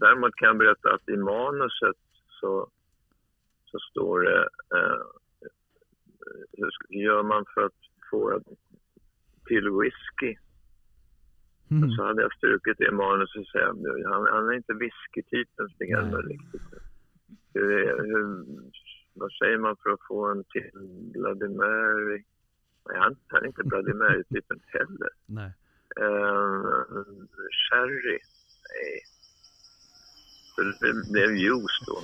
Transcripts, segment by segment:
däremot kan jag berätta att i manuset så, så står det eh, hur gör man för att få till whisky? Mm. Så hade jag strukit det i manuset och säga, han, han är inte whiskytypen Stig-Helmer Nej. riktigt. Hur, hur, vad säger man för att få en till Bloody Mary? Nej, han, han är inte Bloody Mary-typen heller. Nej. Uh, sherry? Nej. Så det blev juice då.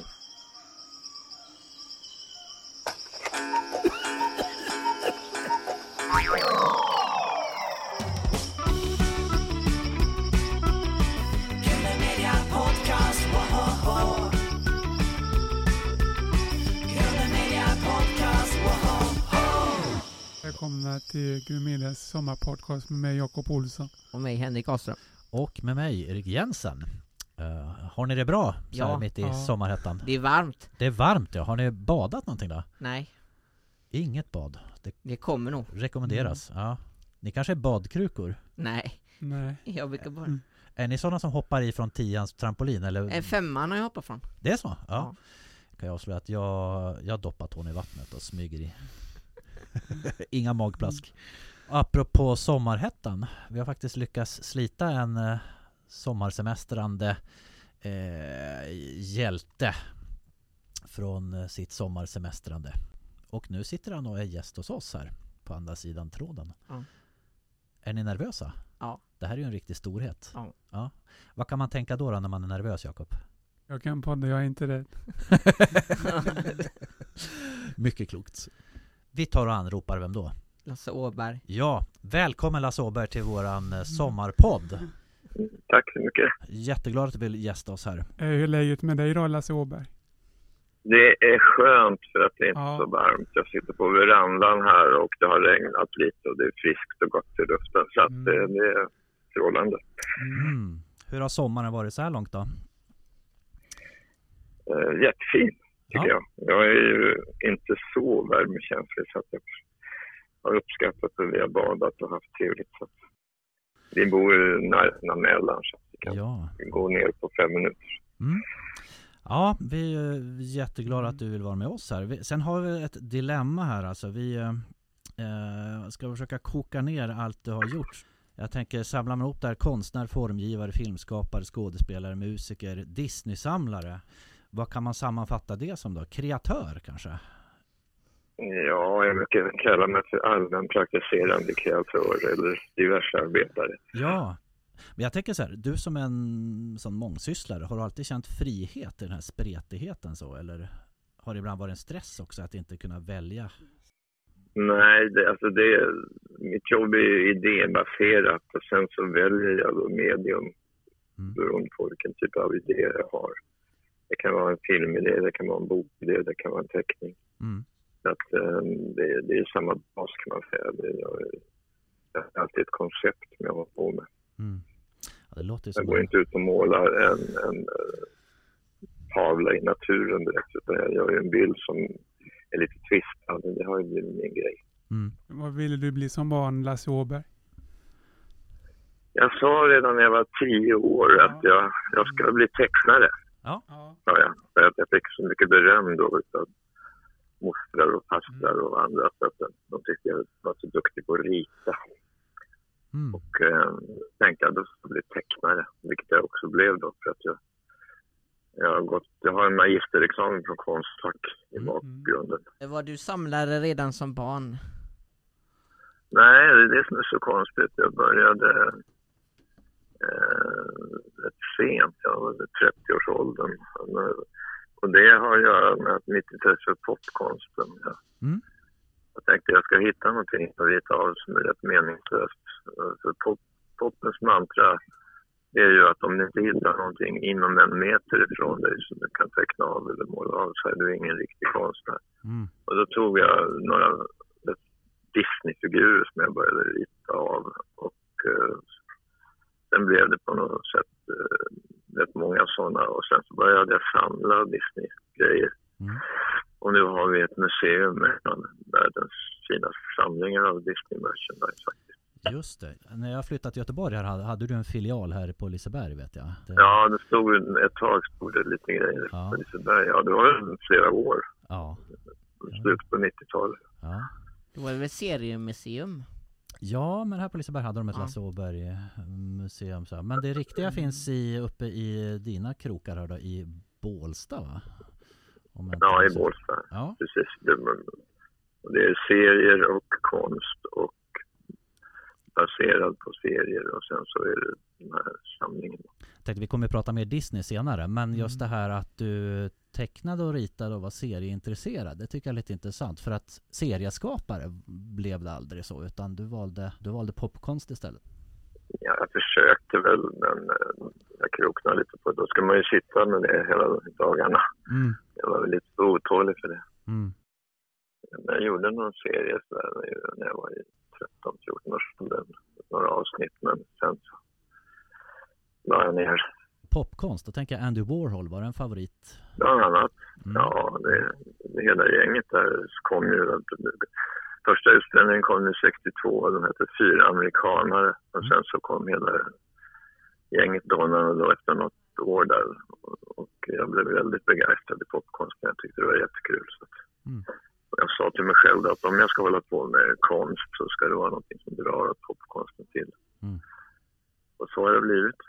Välkomna till Grumedias sommarpodcast med mig Jakob Olsson. Och mig Henrik Ahlström. Och med mig, Erik Jensen. Eh, har ni det bra så här Ja. mitt i Ja. sommarhettan? Det är varmt. Det är varmt ja. Har ni badat någonting då? Nej, Inget bad. Det det kommer nog. rekommenderas. Ja. Ni kanske är badkrukor? Nej, Nej. jag brukar bara... Mm. Är ni sådana som hoppar i från tians trampolin eller? Eh, Femman har jag hoppat från. Det är så? Ja. Ja. Kan jag avslöja att jag, jag doppar tån i vattnet och smyger i. Inga magplask. Apropå sommarhettan. Vi har faktiskt lyckats slita en eh, sommarsemestrande eh, hjälte från eh, sitt sommarsemestrande. Och nu sitter han och är gäst hos oss här på andra sidan tråden. Ja. Är ni nervösa? Ja. Det här är ju en riktig storhet. Ja. Vad kan man tänka då, då när man är nervös, Jakob? Jag kan podda, jag är inte rädd. Mycket klokt. Vi tar och anropar vem då? Lasse Åberg. Ja, välkommen Lasse Åberg till våran eh, sommarpodd. Tack så mycket. Jätteglad att du vill gästa oss här. Eh, Hur är läget med dig då Lasse Åberg? Det är skönt för att det är inte Ja. så varmt. Jag sitter på verandan här och det har regnat lite och det är friskt och gott i luften. Så att Mm. det, det är strålande. Mm. Hur har sommaren varit så här långt då? Uh, jättefin, tycker Ja. jag. Jag är ju inte så värmekänslig så att jag har uppskattat att vi har badat och haft trevligt. Så att vi bor närheten av Mälaren så vi kan Ja. gå ner på fem minuter. Mm. Ja, vi är jätteglada att du vill vara med oss här. Sen har vi ett dilemma här alltså. Vi eh, eh, ska försöka koka ner allt du har gjort. Jag tänker samla ihop det här konstnär, formgivare, filmskapare, skådespelare, musiker, Disney-samlare. Vad kan man sammanfatta det som då? Kreatör kanske? Ja, jag brukar kalla mig för allmänpraktiserande kreatör eller diverse arbetare. Ja, men jag tänker så här, du som en sån mångsysslare, har du alltid känt frihet i den här spretigheten så? Eller har det ibland varit en stress också att inte kunna välja? Nej, det, alltså det, mitt jobb är ju idébaserat och sen så väljer jag då medium Mm. beroende på vilken typ av idé jag har. Det kan vara en filmidé, det kan vara en bokidé, det kan vara en teckning. Mm. Så att, eh, det, det är samma bas kan man säga. Det är, det är alltid ett koncept som jag har på med. Mm. Ja, det Jag går en... inte ut och målar en, en eh, tavla i naturen direkt utan jag gör ju en bild som är lite tvistad. Det har ju blivit min grej. Mm. Vad ville du bli som barn Lasse Åberg? Jag sa redan när jag var tio år att jag, jag ska bli tecknare. Ja. sa jag. För att jag fick så mycket beröm då av mostrar och fastrar och andra. Så att de tyckte jag var så duktig på att rita. Mm. Och eh, tänkte jag ska jag bli tecknare. Vilket jag också blev då. För att jag, jag, har, gått, jag har en magisterexamen från Konstfack i Mm. bakgrunden. Var du samlare redan som barn? Nej, det är det som är så konstigt. Jag började eh, rätt sent. Jag var i 30-årsåldern. Och det har att göra med att mitt intresse för popkonsten. Ja. Mm. Jag tänkte jag ska hitta någonting att rita av som är rätt meningslöst. För pop, popens mantra är ju att om du inte hittar någonting inom en meter ifrån dig som du kan teckna av eller måla av så är du ingen riktig konstnär. Mm. Och då tog jag några Disney-figurer som jag började rita av. Och eh, sen blev det på något sätt eh, rätt många sådana. Och sen så började jag samla Disney-grejer. Mm. Och nu har vi ett museum med världens finaste samlingar av Disney-merchandise faktiskt. Just det. När jag flyttade till Göteborg här hade, du en filial här på Liseberg vet jag. Det, Ja, det stod ett tag stod det lite grejer Ja. på Liseberg. Ja, det var ju flera år. Ja. Slutet på 90-talet. Ja. Det var väl seriemuseum? Ja, men här på Liseberg hade de ett Ja. Lasse Åberg museum. Så. Men det riktiga finns i, uppe i dina krokar här då, i Bålsta va? Ja, i. Bålsta. Ja, Precis. Det, det är serier och konst och baserad på serier och sen så är det den här samlingen. Tänkte vi kommer att prata mer Disney senare. Men just Mm. det här att du tecknade och ritade och var serieintresserad. Det tycker jag är lite intressant. För att serieskapare blev det aldrig så. Utan du valde, du valde popkonst istället. Ja, jag försökte väl men eh, jag kroknade lite på det. Då ska man ju sitta med det hela dagarna. Mm. Jag var väl lite för otålig för det. Mm. Men jag gjorde någon serie så där när jag var i 13-14 års ålder. Några avsnitt men sen så la jag ner. Popkonst, då tänker jag Andy Warhol var en favorit. Bland annat. Mm. Ja, det, det hela gänget där kom ju. Första utställningen kom ju 62. De hette Fyra amerikanare. Och sen så kom hela gänget Donnan då efter något år där. Och jag blev väldigt begeistrad i popkonsten. Jag tyckte det var jättekul. Så Mm. och jag sa till mig själv att om jag ska hålla på med konst så ska det vara någonting som drar åt popkonsten till. Mm. Och så har det blivit.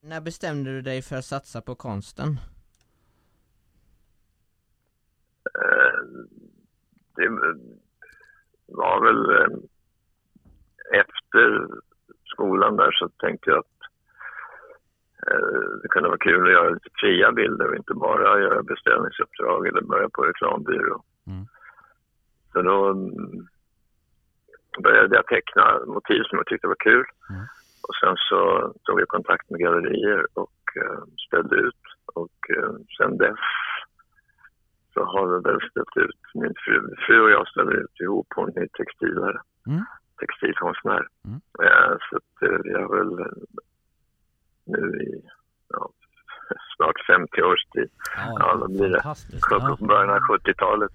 När bestämde du dig för att satsa på konsten? Eh, det var väl eh, efter skolan där så tänkte jag att eh, det kunde vara kul att göra lite fria bilder och inte bara göra beställningsuppdrag eller börja på reklambyrå. Mm. Så då mm, började jag teckna motiv som jag tyckte var kul. Mm. Och sen så tog jag kontakt med gallerier och eh, ställde ut. Och eh, sen dess så har vi väl ställt ut, min fru, fru och jag ställer ut ihop, hon är textilare, Mm. textilkonstnär. Mm. Eh, så att, eh, vi har väl eh, nu i ja, snart 50 års tid, Ja, då blir det. ja. början av 70-talet.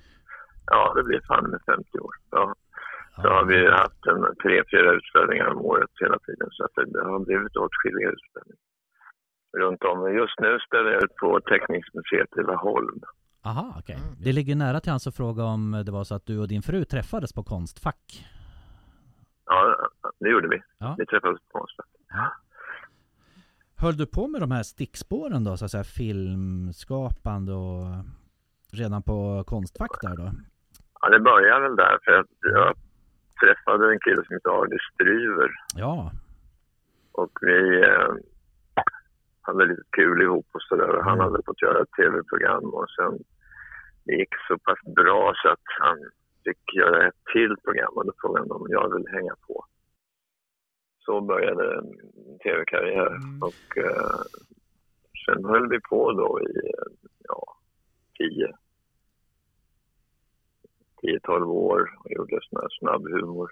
Ja, det blir fan med 50 år. Ja, så Ja. har vi haft en, tre, fyra utställningar om året hela tiden. Så att det, det har blivit åtskilliga utställningar runt om. Men just nu ställer jag ut på Teckningsmuseet i Laholm. Aha, okej. Mm. Det ligger nära till hans att fråga om det var så att du och din fru träffades på Konstfack. Ja, det gjorde vi. Ja. Vi träffades på Konstfack. Höll du på med de här stickspåren då, så att säga filmskapande och redan på Konstfack där då? Ja, det började väl där för att jag träffade en kille som heter Arne Stryver Ja, och vi eh, hade lite kul ihop och sådär. Han Mm. hade fått göra ett tv-program och sen det gick så pass bra så att han fick göra ett till program och då frågade han om jag ville hänga på. Så började en tv-karriär Mm. och eh, sen höll vi på då i ja, 10 10-12 år och gjorde sån här snabbhumor.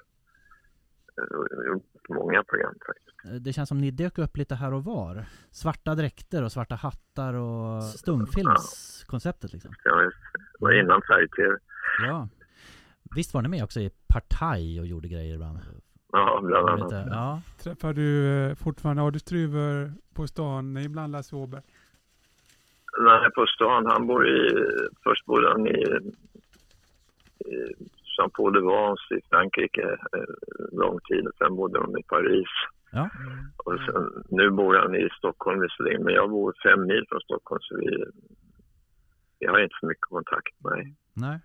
Eh, och gjorde Många program faktiskt. det känns som ni dök upp lite här och var. Svarta dräkter och svarta hattar och stumfilmskonceptet liksom. Ja, just det. Var innan färg-tv. Ja. Visst var ni med också i Partaj och gjorde grejer ibland? Ja, bland annat. inte- Ja, Träffar du eh, fortfarande Adi Stryver på stan, ibland Lasse Åberg? Nej, på stan. Han bor i... Först bodde han i, i Saint Paul de Vence i Frankrike eh, lång tid. Sen bodde de i Paris. ja. Och sen, nu bor han i Stockholm visserligen, men jag bor fem mil från Stockholm så vi, vi har inte så mycket kontakt. Nej, Nej.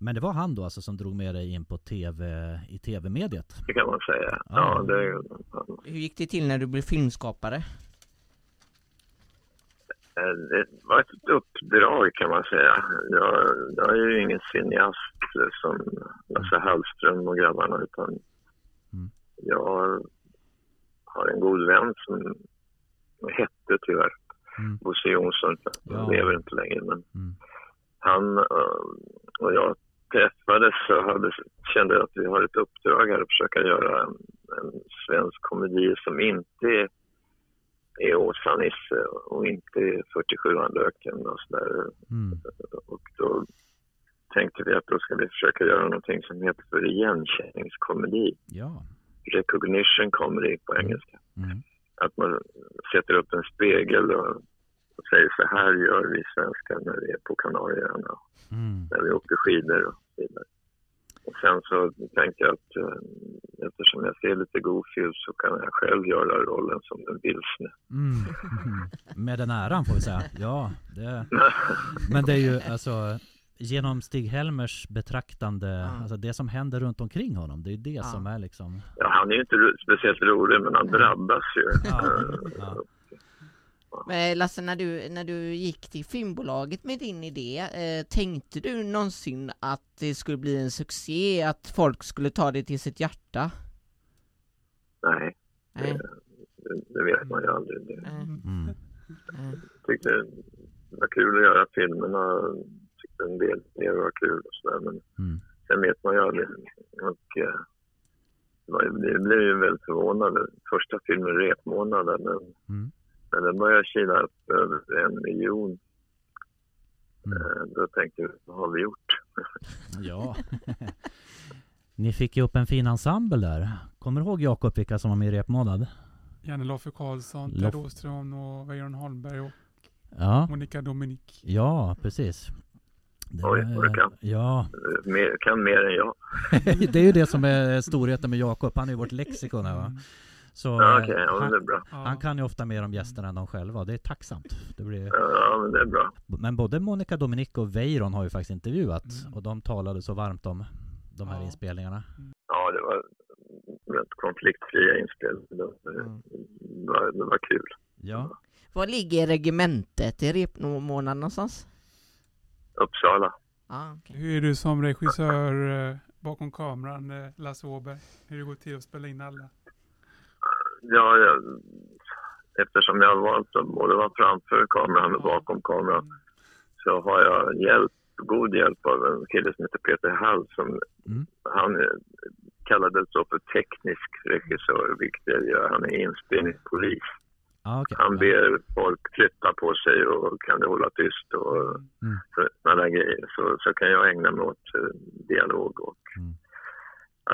Men det var han då alltså som drog med dig in på tv, i tv-mediet? det kan man säga. Ah. Ja, det, Hur gick det till när du blev filmskapare? Eh, Det var ett uppdrag kan man säga. Jag, jag är ju ingen cineast eh, som Lasse Hallström och grabbarna utan Mm. jag har en god vän som hette tyvärr Mm. Bosse Jonsson. Han Ja. lever inte längre men Mm. han eh, och jag träffades så hade, kände att vi har ett uppdrag här att försöka göra en, en svensk komedi som inte är är Åsa-Nisse och inte är 47 löken och sådär. Mm. Och då tänkte vi att då ska vi försöka göra någonting som heter för igenkänningskomedi. Ja. recognition det på engelska. Mm. Att man sätter upp en spegel och, och säger så här gör vi svenskar när vi är på Kanarieöarna, Mm. när vi åker skidor och så vidare. Och sen så tänkte jag att eh, eftersom jag ser lite goofy så kan jag själv göra rollen som den vilsne. Mm. Mm. Med den äran får vi säga. Ja, det... Men det är ju alltså genom Stig-Helmers betraktande, Ja. alltså det som händer runt omkring honom, det är ju det Ja. som är liksom Ja, han är ju inte speciellt rolig men han drabbas ju. Ja, Eh, ja. Men Lasse, när du, när du gick till filmbolaget med din idé, eh, tänkte du någonsin att det skulle bli en succé, att folk skulle ta det till sitt hjärta? Nej, Nej. det, det vet man ju aldrig. Det, mm. tyckte det var kul att göra filmerna. Tyckte en del mer var kul och sådär. Men Mm. sen vet man ju aldrig. Och, eh, det det blev ju väldigt förvånade. Första filmen, Repmånaden, men Mm. När den började kila upp över en miljon, Mm. eh, då tänkte jag, vad har vi gjort? Ja. Ni fick ju upp en fin ensemble där. Kommer du ihåg Jakob vilka som var med i Repmånad? Janne Loffe Karlsson, Loff- Ted Åström och Weiron Holmberg och Ja, Monica Dominik. ja precis. Det, Oj, vad du kan. Ja, Mer, kan mer än jag. det är ju det som är storheten med Jakob. Han är ju vårt lexikon här va. Så Ja, eh, Okej, ja, han, är bra. Ja. han kan ju ofta mer om gästerna än de själva. Det är tacksamt. Det blir... Ja, men det är bra. Men både Monica Dominic och Weiron har ju faktiskt intervjuat Mm. och de talade så varmt om de här Ja. inspelningarna. Ja, det var rätt konfliktfria inspel. Det var, Mm. det var, det var kul. Ja, Var ligger regementet i repmånaden någonstans? Uppsala. Ah, okej. Hur är du som regissör eh, bakom kameran, eh, Lasse Åberg? Hur det går till att spela in alla? Ja, jag, eftersom jag har valt att både vara framför kameran och bakom kameran så har jag hjälp, god hjälp av en kille som heter Peter Hall som Mm. han kallades då för teknisk regissör, vilket jag gör. Han är inspelningspolis. ah, okej. Han ber folk flytta på sig och kan du hålla tyst och Mm. så, sådana grejer. Så, så kan jag ägna mig åt eh, dialog och Mm.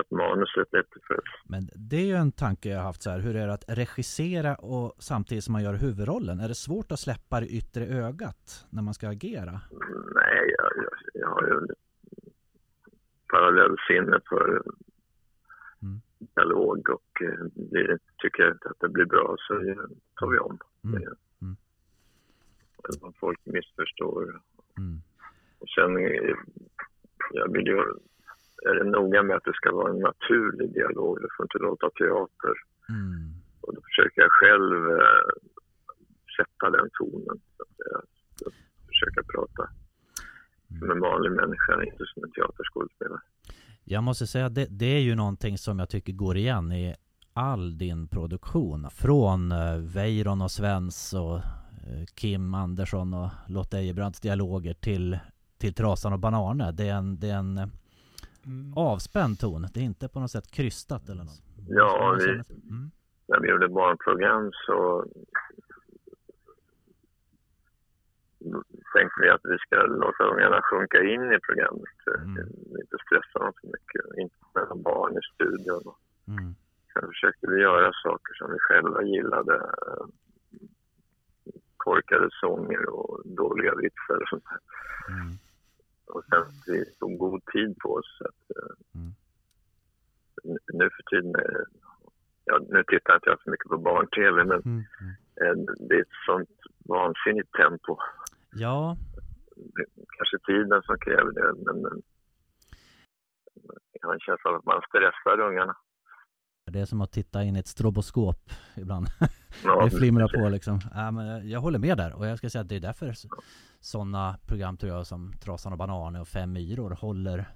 Att manuset efterföljs. Men det är ju en tanke jag har haft så här. Hur är det att regissera och samtidigt som man gör huvudrollen? Är det svårt att släppa det yttre ögat när man ska agera? Nej, jag, jag, jag har ju parallellsinne för Mm. dialog och eh, det, tycker jag inte att det blir bra så tar vi om. Mm. Mm. Eller om folk missförstår. Mm. Och sen, eh, jag vill ju, är det noga med att det ska vara en naturlig dialog. Det får inte låta teater. Mm. Och då försöker jag själv eh, sätta den tonen. Så att jag, jag försöker prata som en vanlig människa, inte som en teaterskådespelare. Jag måste säga att det, det är ju någonting som jag tycker går igen i all din produktion. Från uh, Weiron och Svens och eh, Kim Andersson och Lotta Ejebrandts dialoger till, till Trasan och Banane. Det är en, det är en eh, Mm. Avspänd ton. Det är inte på något sätt krystat eller något. Ja, vi- mm. När vi gjorde barnprogram så tänkte vi att vi ska låta ungarna sjunka in i programmet. Mm. Inte stressa dem för mycket, inte mellan barn i studion. Mm. Sen försökte vi göra saker som vi själva gillade. Korkade sånger och dåliga vitsar och sånt där. Mm. Och sen vi tog god tid på oss. Att, eh, Mm. nu- för tiden ja, nu tittar inte jag så mycket på barn-tv men Mm. Mm. det är ett sånt vansinnigt tempo. Ja, Kanske tiden som kräver det men, men jag har en känsla av att man stressar ungarna. Det är som att titta in i ett stroboskop ibland. Ja, det flimrar på liksom. Ja, men jag håller med där och jag ska säga att det är därför sådana program tror jag som Trasan och Bananer och Fem myror håller,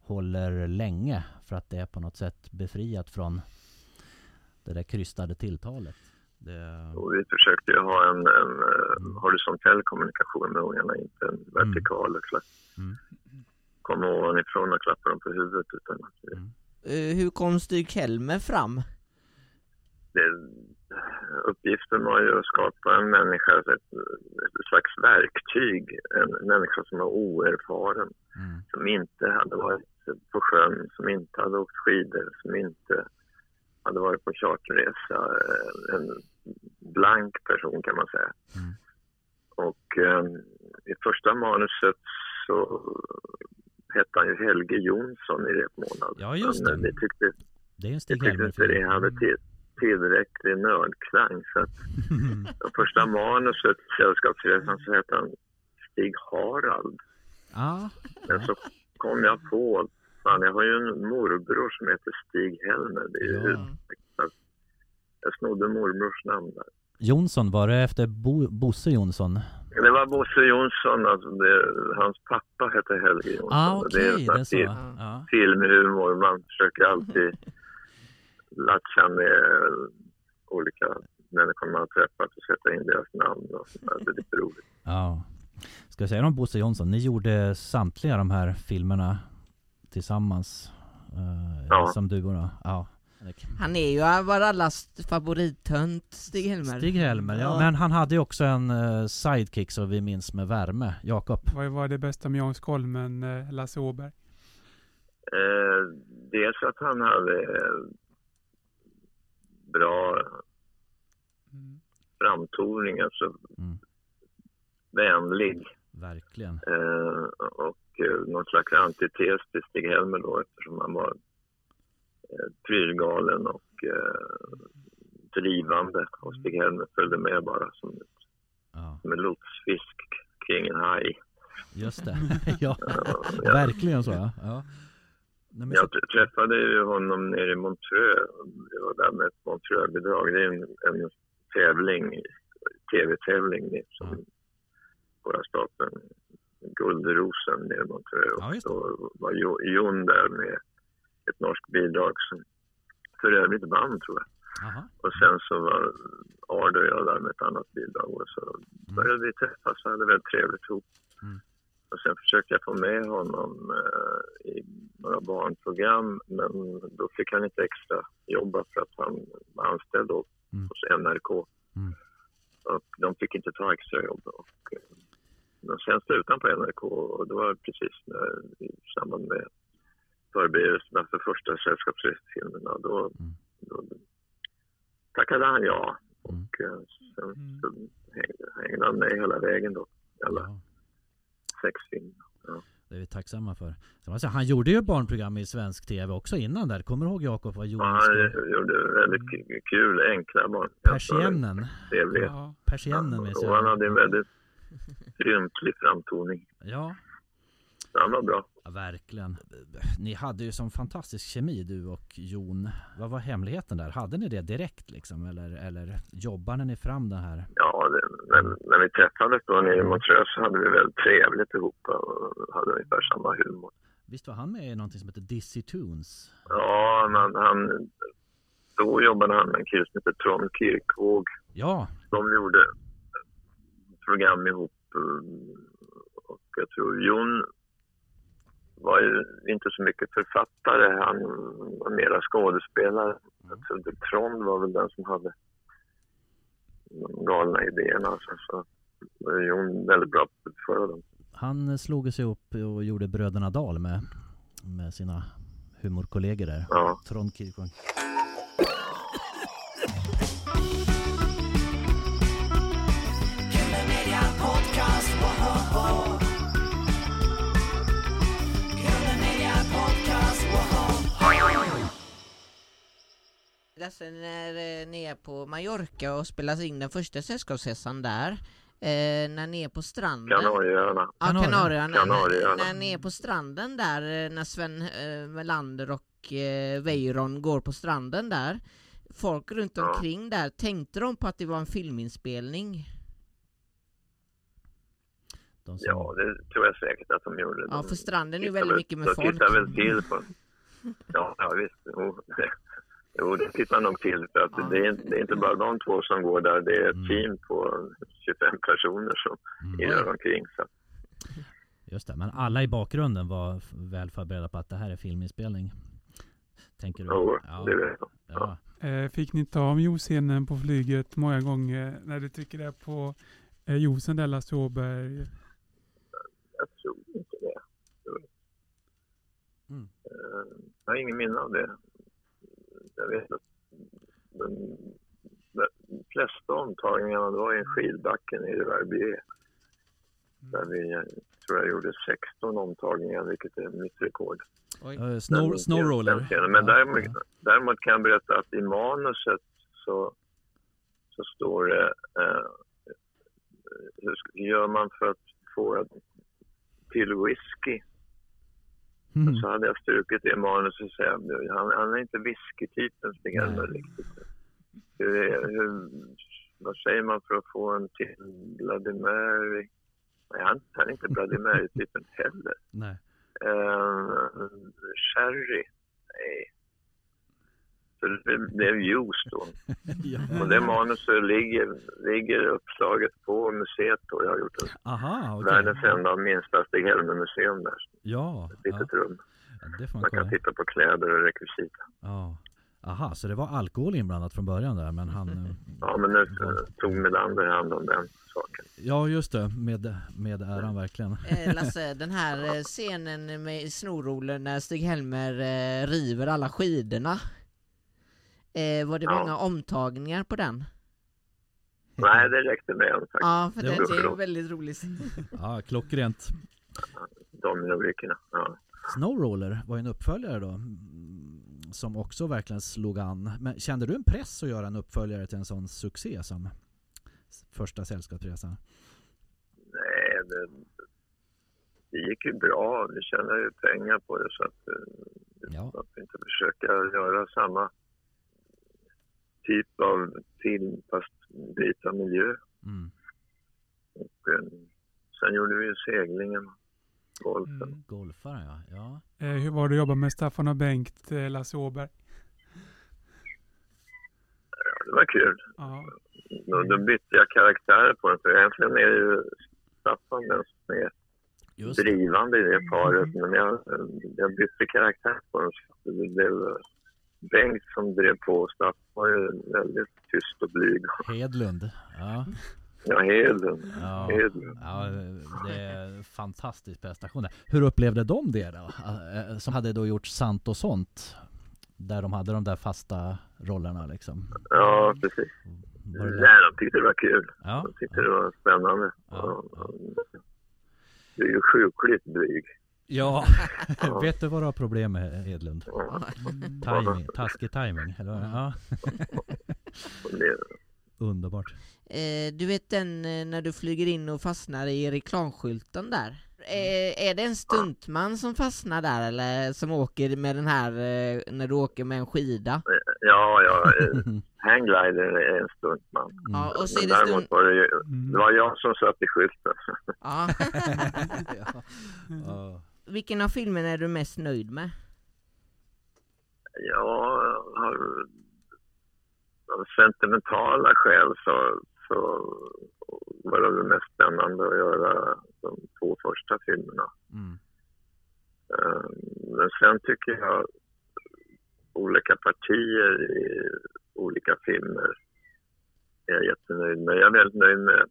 håller länge för att det är på något sätt befriat från det där krystade tilltalet. Det, Och vi försökte ju ha en, en eh, horisontell kommunikation med ungarna, inte en vertikal. Mm. Mm. Komma ovanifrån och klappa dem på huvudet. Utan att vi, Mm. Eh, hur kom Stig-Helmer fram? det, uppgiften var ju att skapa en människa, ett, ett slags verktyg. En människa som var oerfaren, mm, som inte hade varit på sjön, som inte hade åkt skidor, som inte hade varit på charterresa. En blank person kan man säga. Mm. Och eh, i första manuset så hette han ju Helge Jonsson i repmånad. Ja, just Men, det. eh, Vi tyckte, Det är en vi Stig tyckte inte det hade Helmer-film. till, tillräcklig nördklang. Så att första manuset, Sällskapsresan, så hette han Stig Harald. Ja, Men så kom jag på, fan jag har ju en morbror som heter Stig Helmer. Det är ju Ja. Jag snodde morbrors namn där. Jonsson, var det efter Bo, Bosse Jonsson? Det var Bosse Jonsson, alltså det, hans pappa hette Helge Jonsson. Ah, det är en det är så. film, Ja. filmhumor, man försöker alltid latcha med olika människor man har träffat och sätta in deras namn och sånt där. Det är lite roligt. ja. Ska jag säga om Bosse Jonsson? Ni gjorde samtliga de här filmerna tillsammans? eh, Ja. Som duo då? Ja. Han är ju var allas favorittönt, Stig-Helmer. Stig-Helmer, ja. Men han hade ju också en eh, sidekick som vi minns med värme. Jakob. Vad var det bästa med Jan Skolmen, eh, Lasse Åberg? Eh, dels att han hade eh, bra Mm. framtoning, alltså Mm. vänlig. Verkligen. Eh, och eh, någon slags antites till Stig-Helmer då eftersom han var prylgalen och eh, drivande. Och Stig-Helmer följde med bara som, ett- Ja, som en lotsfisk kring en haj. just det. ja, Ja, verkligen så ja. ja. Nej, men jag tr- träffade ju honom nere i Montreux. Jag var där med ett Montreux-bidrag. Det är en, en tävling, tv-tävling som Ja. våra staten Guldrosen nere i Montreux. Ja, det. Då var Jo- Jon där med ett norskt bidrag som för övrigt vann tror jag. aha. Och sen så var Ard och jag där med ett annat bidrag och så började vi träffas och hade väldigt trevligt ihop. Mm. Och sen försökte jag få med honom eh, i några barnprogram men då fick han inte extra jobba för att han var anställd då Mm. hos NRK. Mm. Och de fick inte ta extra jobb. Och, eh, men sen slutade han på NRK och det var precis när, i samband med förberedelserna för första sällskapsresefilmerna. Då, Mm. då tackade han ja. Mm. Och eh, sen Mm. så hängde, hängde han med hela vägen då. Alla Ja, sex filmer. det är vi tacksamma för. Han gjorde ju barnprogram i svensk tv också innan där. Kommer du ihåg Jakob vad Ja, Jonas han gjorde väldigt k- kul, enkla barn. Persiennen. Ja. Persiennen minns och han hade en väldigt ynklig framtoning. Ja, han var bra. Ja, verkligen. Ni hade ju som fantastisk kemi du och Jon. Vad var hemligheten där? Hade ni det direkt liksom? Eller, eller jobbade ni fram det här? Ja, det, när, när vi träffades då nere i Montreux så hade vi väldigt trevligt ihop och hade ungefär samma humor. Visst var han med i någonting som heter Dizzy Tunes? Ja, men han, då jobbade han med en kille som heter Trond Kirkvåg. Ja, De gjorde program ihop eh, och jag tror Jon var ju inte så mycket författare, han var mera skådespelare. Tror att Trond var väl den som hade de galna idéerna. Alltså, så Jon väldigt bra på utföra dem. han slog sig upp och gjorde Bröderna Dahl med, med sina humorkollegor där. Ja. Trond Kirkvåg. Lasse, när eh, ni är på Mallorca och spelas in den första sällskapsresan där, eh, när ni är på stranden Kanarieöarna. Ja. Kanarieöarna. Kanarieöarna. När, när ni är på stranden där, eh, när Sven eh, Melander och eh, Weiron går på stranden där, folk runt Ja. omkring där, tänkte de på att det var en filminspelning? De som, Ja, det tror jag säkert att de gjorde. Ja, De för stranden är ju väldigt väl- mycket med de folk. tittar väl till på Ja, ja visst. Jo, jo det tittar nog till. För att Ja. det, är, det är inte bara de två som går där. Det är ett Mm. team på 25 personer som mm, irrar omkring. Så. just det, men alla i bakgrunden var väl förberedda på att det här är filminspelning. Tänker du? Jo, ja, det jag. ja. Eh, Fick ni ta juicescenen på flyget många gånger när du trycker där på eh, juicen där Lasse Åberg? Jag tror inte det. Mm. Eh, Jag har ingen minne av det. Jag vet att de, de flesta omtagningarna det var i en skidbacke nere i Verbier. Där vi, jag tror jag gjorde 16 omtagningar, vilket är mitt rekord. Eh, Snow, snowroller. Men däremot, däremot kan jag berätta att i manuset så, så står det eh, hur gör man för att få en till whisky? Mm. Så hade jag strukit det manuset och säga han, han är inte whiskytypen Nej. riktigt. Hur, hur, vad säger man för att få en till Bloody Mary? Nej, han, han är inte Bloody Mary-typen heller. Nej. Uh, sherry? Nej. Så det blev juice då. ja. Och det manuset ligger, ligger uppslaget på museet och jag har gjort en Aha, okej. världens enda och minsta Stig-Helmer-museum där. Ja, Ett ja, litet rum. det får man Man kan kolla. titta på kläder och rekvisita. Ja. Aha, så det var alkohol inblandat från början där, men han... eh, Ja, men nu tog Melander hand om den saken. Ja, just det. Med, med äran verkligen. Eh, Lasse, den här eh, scenen med snorrolen när Stig-Helmer river alla skidorna. Eh, var det Ja. många omtagningar på den? Nej, det räckte med en faktiskt. Ja, för Det det, är bra. väldigt rolig scen. Ja, klockrent. De rubrikerna. Ja. Snowroller var ju en uppföljare då. mm, Som också verkligen slog an. Men kände du en press att göra en uppföljare till en sån succé som första Sällskapsresan? Nej, det, det gick ju bra. Vi tjänade ju pengar på det så att eh, Ja. varför inte försöka göra samma typ av film fast byta miljö. Mm. Och, eh, sen gjorde vi ju seglingen, golfen. Mm. Golfare ja. ja. Eh, hur var det att jobba med Staffan och Bengt, eh, Lasse Åberg? Ja, det var kul. Ja. Då, då bytte jag karaktärer på den för egentligen är ju Staffan den som är Just drivande i det paret. Men jag, jag bytte karaktär på dem. så Det blev Bengt som drev på. Staffan var ju väldigt tyst och blyg. Hedlund. Ja. Ja, Hedlund. Ja. Hedlund. ja, det är fantastisk prestation. Hur upplevde de det då? Eh, Som hade då gjort Sant och sånt. Där de hade de där fasta rollerna liksom. Ja, precis. Var det lätt? Nej, de tyckte det var kul. Ja. De tyckte det var spännande. Ja, ja. Du är ju sjukligt blyg. Ja, Ja. vet du vad du har problem med Hedlund? Ja, Timing, taskig timing. Eller? vad? Ja, underbart. Eh, du vet den eh, när du flyger in och fastnar i reklamskylten där? Eh, är det en stuntman som fastnar där eller som åker med den här, eh, när du åker med en skida? ja, ja. eh, Hangglider är en stuntman. Ja, och så är Men det däremot stunt... var det ju, Mm. det var jag som satt i skylten. Ja. ja. Ja. Vilken av filmerna är du mest nöjd med? Har av sentimentala skäl så, så var det mest spännande att göra de två första filmerna. Mm. Eh, Men sen tycker jag olika partier i olika filmer är jag jättenöjd med. Jag är väldigt nöjd med,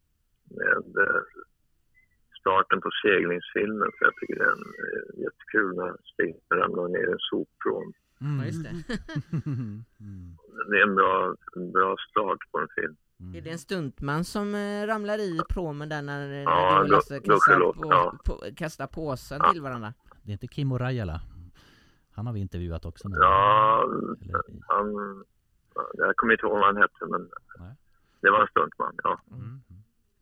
med eh, starten på seglingsfilmen för jag tycker det är en, eh, jättekul när Stig ramlar ner i en sopbrån. Mm. Mm. Det är en bra, en bra start på en film. Mm. Är det en stuntman som eh, ramlar i promen där när, när Ja, du Lasse kastar, på, ja. på, kastar påsen Ja. till varandra? Det är inte Kimmo Rajala? Han har vi intervjuat också nu. Ja, Eller, han, jag kommer inte ihåg vad han hette men Nej. det var en stuntman. Ja, mm.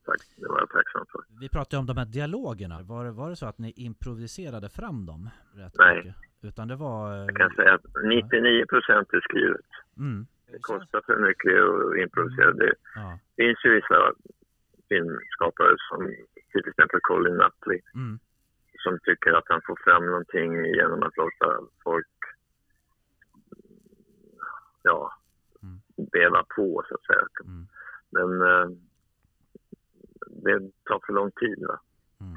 Tack. Det var jag tacksam för. Vi pratade om de här dialogerna. Var det, var det så att ni improviserade fram dem? Nej. Mycket? Utan det var... eh, Jag kan säga att 99 procent är skrivet. Mm. Det kostar för mycket att improvisera. Det Ja. finns ju vissa filmskapare som till exempel Colin Nutley Mm. som tycker att han får fram någonting genom att låta folk ja, Mm. beva på så att säga. Mm. Men eh, det tar för lång tid va? Mm.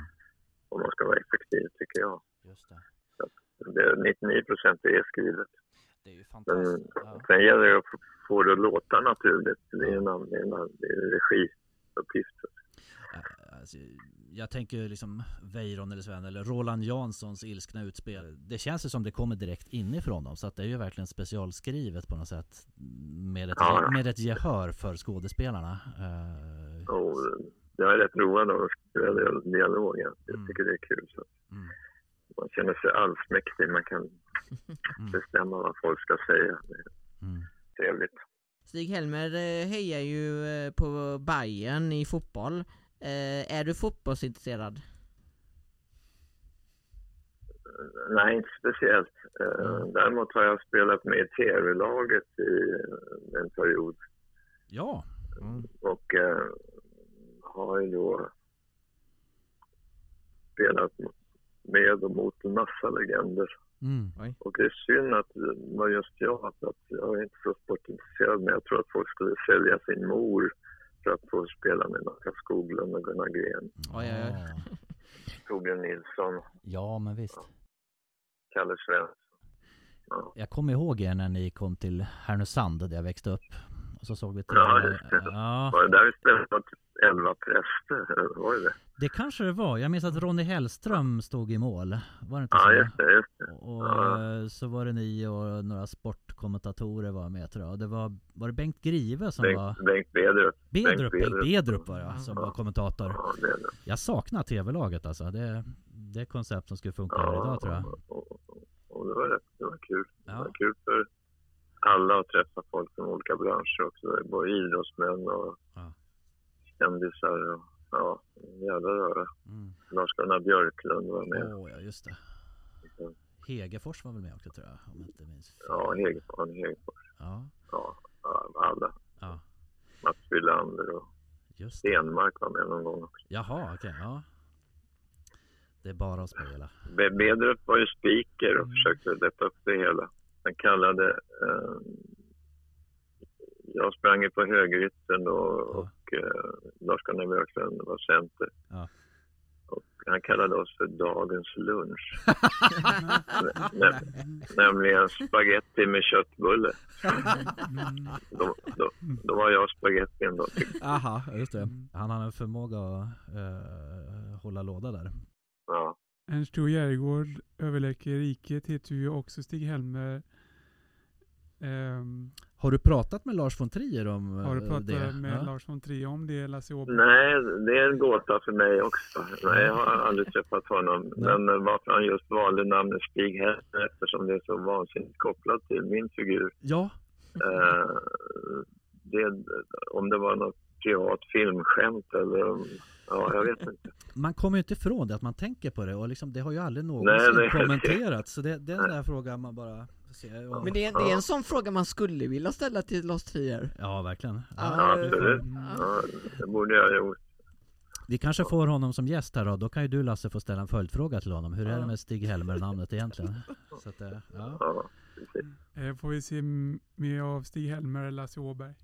om man ska vara effektiv tycker jag. Just det. Det är 99 procent är skrivet. Det är ju Men fantastiskt. Ja. sen gäller det att få- det att låta naturligt. Det är en, det en, det en regiuppgift. Alltså, jag tänker liksom Weiron eller Sven eller Roland Janssons ilskna utspel. Det känns ju som det kommer direkt inifrån dem. Så att det är ju verkligen specialskrivet på något sätt. Med ett, Ja. med ett gehör för skådespelarna. Eh, Och jag är rätt road av att spela dial- dialog. Jag Mm. tycker det är kul. Så mm, man känner sig allsmäktig. Man kan mm, bestämma vad folk ska säga. Det är mm. trevligt. Stig-Helmer eh, hejar ju eh, på Bayern i fotboll. Eh, är du fotbollsintresserad? Nej, inte speciellt. Mm. Däremot har jag spelat med i tv-laget i en period. Ja. Mm. Och eh, har ju då spelat med och mot en massa legender. Mm. Och det är synd att var just jag, att jag är inte så sportintresserad, men jag tror att folk skulle sälja sin mor för att få spela med Nacka Skoglund och Gunnar Gren, Oj, oj, oj. Ja. Torbjörn Nilsson, ja, men visst. Kalle Svensson. Ja. Jag kommer ihåg er när ni kom till Härnösand där jag växte upp. Och så såg vi till Ja, just det. ja, Var det där vi spelade elva präster? Var det det? det kanske det var. Jag minns att Ronny Hellström stod i mål. Var det inte Ja, så? just det. Just det. Och Ja. så var det ni och några sportkommentatorer var med tror jag. Det var, var det Bengt Grive som var... Bengt, Bengt Bedrup. Bedrup, Bengt Bedrup. Bedrup var jag som Ja. var kommentator. Ja, det det. Jag saknar tv-laget alltså. Det, det är ett koncept som skulle funka här idag tror jag. Och, och, och det var det var kul. Det Ja. var kul för alla att träffa folk från olika branscher också. Både idrottsmän och Ja. Kändisar. Och, ja, jävla röra. Mm. Lars-Gunnar Björklund var med. Åh, ja just det. Hegefors var väl med också tror jag, om jag inte minns. Ja, Hegerfors. Hegerfors. Ja, Ja, alla. ja, Mats Wilander och just. Stenmark var med någon gång också. Jaha, okej, ja. Det är bara att spela. Be- Bedrup var ju speaker och Mm. försökte lätta upp det hela. Han kallade... Eh, jag sprang ju på högeryttern då Ja. och eh, Lars-Gunnar Björklund var center. Ja. Och han kallade oss för dagens lunch. Nä- nämligen spaghetti med köttbulle. Då, då, då var jag spagettin då. Aha, just det. Han har en förmåga att eh, hålla låda där. Ja. Ernst Tho Järegård, överläkare i riket, heter ju också Stig-Helmer. Ehm, Har du pratat med Lars von Trier om har du eh, pratat det? med Ja. Lars von Trier om det, Lasse Åberg? Nej, det är en gåta för mig också. Nej, jag har aldrig träffat honom. Men eh, varför han just valde namnet Stig Helmer eftersom det är så vansinnigt kopplat till min figur. Ja, Eh, det, om det var något privat filmskämt eller om, ja, jag vet inte. man kommer ju inte ifrån det att man tänker på det och liksom, det har ju aldrig någonsin Nej, nej. kommenterats. Så det, det är en där fråga man bara ser. Och, Men det är, det är en sån fråga man skulle vilja ställa till Lars Trier. Ja, verkligen. Ja, Ja. absolut. Mm. Ja, det borde jag ha gjort. Vi kanske får honom som gäst här då. Då kan ju du Lasse få ställa en följdfråga till honom. Hur är det med Stig Helmer-namnet egentligen? Så att, eh, ja. Ja. Eh, får vi se mer av Stig-Helmer eller Lasse Åberg?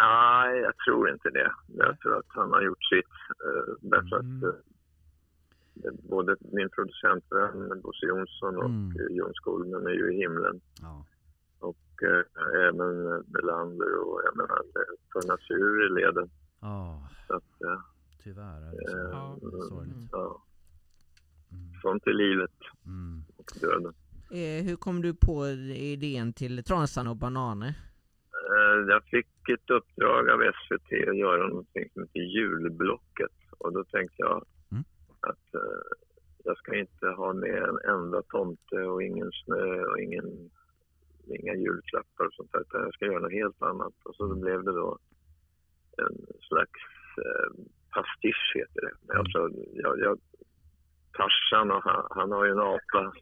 Nej, jag tror inte det. Jag tror att han har gjort sitt. eh, därför Mm. att eh, både min producentvän Bosse Jonsson och Mm. mm. Jon Skolmen är ju i himlen. ja. Och eh, även Melander och jag menar, tunnas ur i leden. Ja, Så att, eh, tyvärr är det så. Ja. Det är sorgligt. ja, Mm. sånt är livet Mm. och döden. Eh, hur kom du på idén till Transan och Bananer? Eh, Jag fick ett uppdrag av SVT att göra någonting som heter Julblocket. Och då tänkte jag Mm. att eh, jag ska inte ha med en enda tomte och ingen snö och ingen, inga julklappar och sånt där. Utan jag ska göra något helt annat. Och så Mm. blev det då en slags eh, pastisch heter det. Mm. Alltså, jag, jag, Tarzan, han, han har ju en apa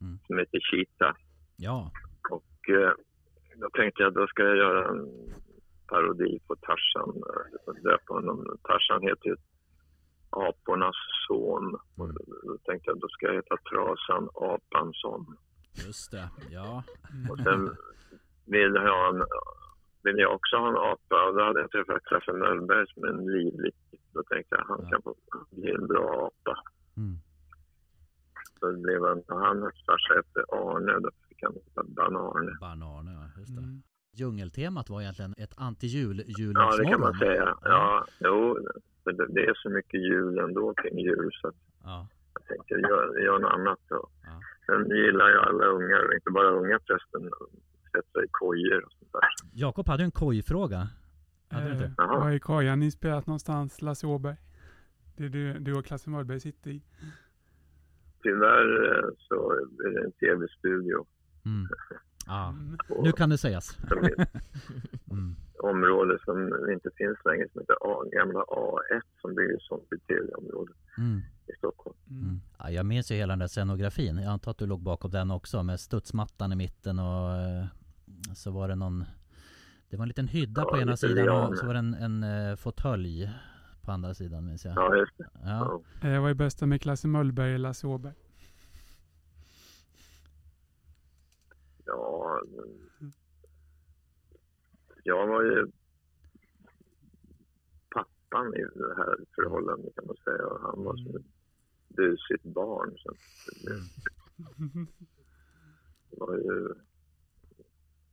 Mm. som heter Cheetah. Ja, Och eh, då tänkte jag då ska jag göra en parodi på Tarzan. Döpa honom. Tarzan heter ju apornas son. Och då tänkte jag då ska jag heta Trasan Apansson. just det. Ja. Och sen ville jag, en, ville jag också ha en apa och då hade jag träffat Klasse Möllberg som är en livlig. Då tänkte jag han Ja. kan få bli en bra apa. Mm. Så blev och hans farsa hette Arne, då han heta Ban-Arne. Bananer, ja, just det. Mm. Djungeltemat var egentligen ett anti-jul Ja, det kan man säga. Ja, jo, det, det är så mycket jul ändå kring jul så att Ja. jag tänkte jag gör, gör något annat. Så. Ja. Sen gillar jag alla ungar, inte bara unga förresten, att sätta i kojor och sånt där. Jakob hade en kojfråga. Hade Eh. Var är kojan ni spelat någonstans, Lasse Åberg? Det du, du och Klasse Möllberg sitter i. Tyvärr eh, så är det en tv-studio Mm. Mm. på Nu kan det sägas. Mm. område som inte finns längre som heter A, gamla A1 som bygger som ett tv-område Mm. i Stockholm. Mm. Ja, jag minns ju hela den där scenografin. Jag antar att du låg bakom den också med studsmattan i mitten och eh, så var det någon Det var en liten hydda Ja, på ena sidan och så var det en, en eh, fåtölj på andra sidan minns jag. Ja, just det. Ja. Ja. Eh, vad är bästa med Klasse Möllberg och Lasse Åberg? Ja, jag var ju pappan i det här förhållandet kan man säga. Och han var som ett busigt barn. Så det, det var ju,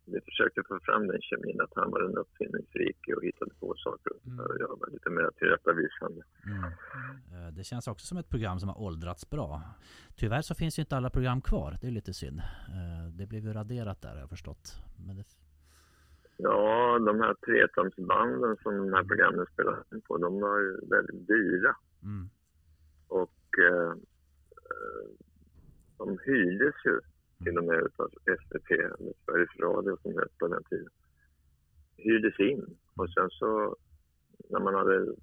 vi försökte få fram den kemin att han var en uppfinningsrik och hittade på saker. Mm. Och jag var lite mer tillrättavisande. Mm. Det känns också som ett program som har åldrats bra. Tyvärr så finns ju inte alla program kvar. Det är lite synd. Eh, Det blev ju raderat där har jag förstått. Men det... Ja, de här tretumsbanden som de här programmen spelades in på, de var ju väldigt dyra. mm. Och eh, eh, de hyrdes ju till och med utav SVT, eller Sveriges Radio som hette på den tiden. Hyrdes in. Och sen så när man hade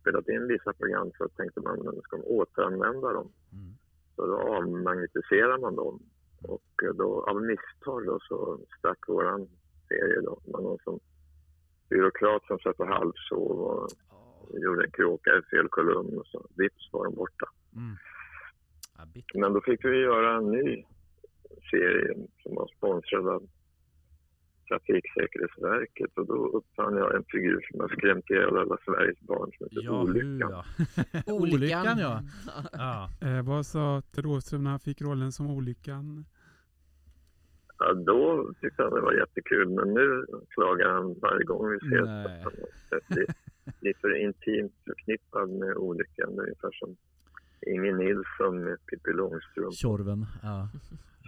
spelat in vissa program så tänkte man att man ska återanvända dem. Mm. Så då avmagnetiserar man dem. Och eh, då av misstag då så stack våran serie då. Det var någon som byråkrat som satt och halvsov och gjorde en kråka i fel kolumn och så vips var de borta. Mm. Men då fick vi göra en ny serie som var sponsrad av Trafiksäkerhetsverket och då uppfann jag en figur som har skrämt ihjäl alla Sveriges barn som heter Ja, Olyckan. ja. Olyckan ja. ja. Eh, vad sa Ted Åström när han fick rollen som Olyckan? Ja, då tyckte han det var jättekul men nu klagar han varje gång vi ses Nej. att han är för intimt förknippad med Olyckan. Det är ungefär som Inge Nilsson med Pippi Långstrump. Tjorven. Ja.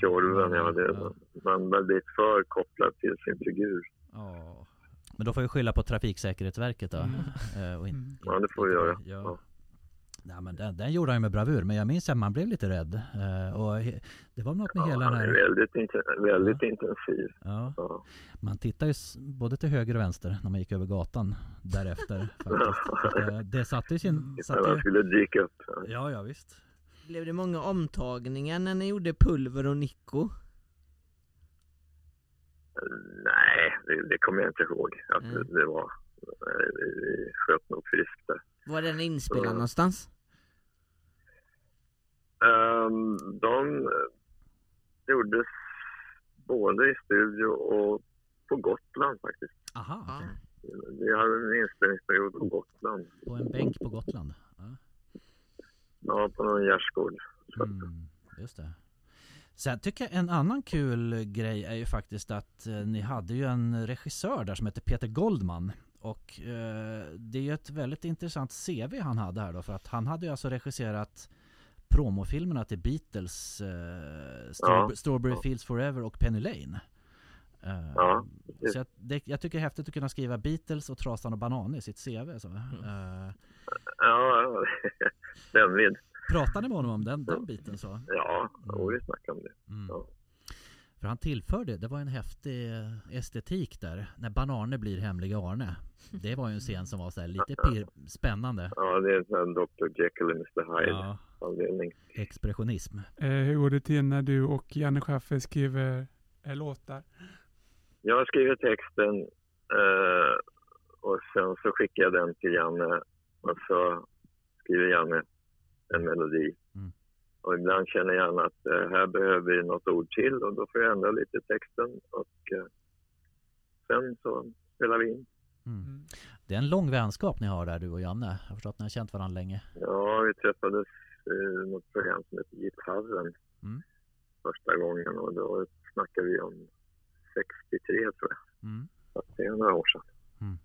Tjorven, ja. Det, Ja. man är väldigt för kopplad till sin figur. Ja. Men då får vi skylla på Trafiksäkerhetsverket då. Eh, och in, Mm. Ja, det får vi göra. Ja. Ja. Nej, men den, den gjorde han ju med bravur. Men jag minns att man blev lite rädd. Eh, och he, det var något med Ja, hela den är här... väldigt, inten- väldigt intensiv. Ja, Ja. man tittar ju både till höger och vänster när man gick över gatan därefter. faktiskt. Att det, det satte ju sin... Satte ju, skulle dyka upp. ja, ja visst. Blev det många omtagningar när ni gjorde Pulver och Nico? Nej, det, det kommer jag inte ihåg. Att Mm. det, det var... Vi, vi sköt nog friskt där. Var den inspelad Ja. någonstans? Um, de eh, gjordes både i studio och på Gotland faktiskt. Aha. Vi hade en inspelningsperiod på Gotland. På en bänk på Gotland. Ja. På någon gärdsgård. Mm, just det. Sen tycker jag en annan kul grej är ju faktiskt att eh, ni hade ju en regissör där som heter Peter Goldman. Och eh, det är ju ett väldigt intressant CV han hade här då för att han hade ju alltså regisserat promofilmerna till Beatles, eh, Straw- Ja. Strawberry Fields Forever och Penny Lane. Eh, Ja, så jag, det, jag tycker det är häftigt att kunna skriva Beatles och Trasan och Banan i sitt CV. Så. Eh, Ja, spännvidd. pratade ni med honom om den, den biten så? Ja, vi snackade om det. Mm. Ja. För han tillförde, det var en häftig estetik där, när Banarne blir hemliga Arne. Det var ju en scen som var så här lite pir- spännande. Ja, det är en Dr Jekyll och Mr Hyde Ja, avdelning. expressionism. Eh, hur går det till när du och Janne Schaffer skriver eh, låtar? Jag skriver texten eh, och sen så skickar jag den till Janne och så skriver Janne en melodi. Mm. Och ibland känner Janne att eh, här behöver vi något ord till och då får jag ändra lite i texten och eh, sen så spelar vi in. Mm. Mm. Det är en lång vänskap ni har där du och Janne. Jag har förstått att ni har känt varandra länge. Ja, vi träffades i något program som heter Gitarren Mm. första gången och då snackade vi om 63 tror jag. Mm. Så det är några år sedan. Mm.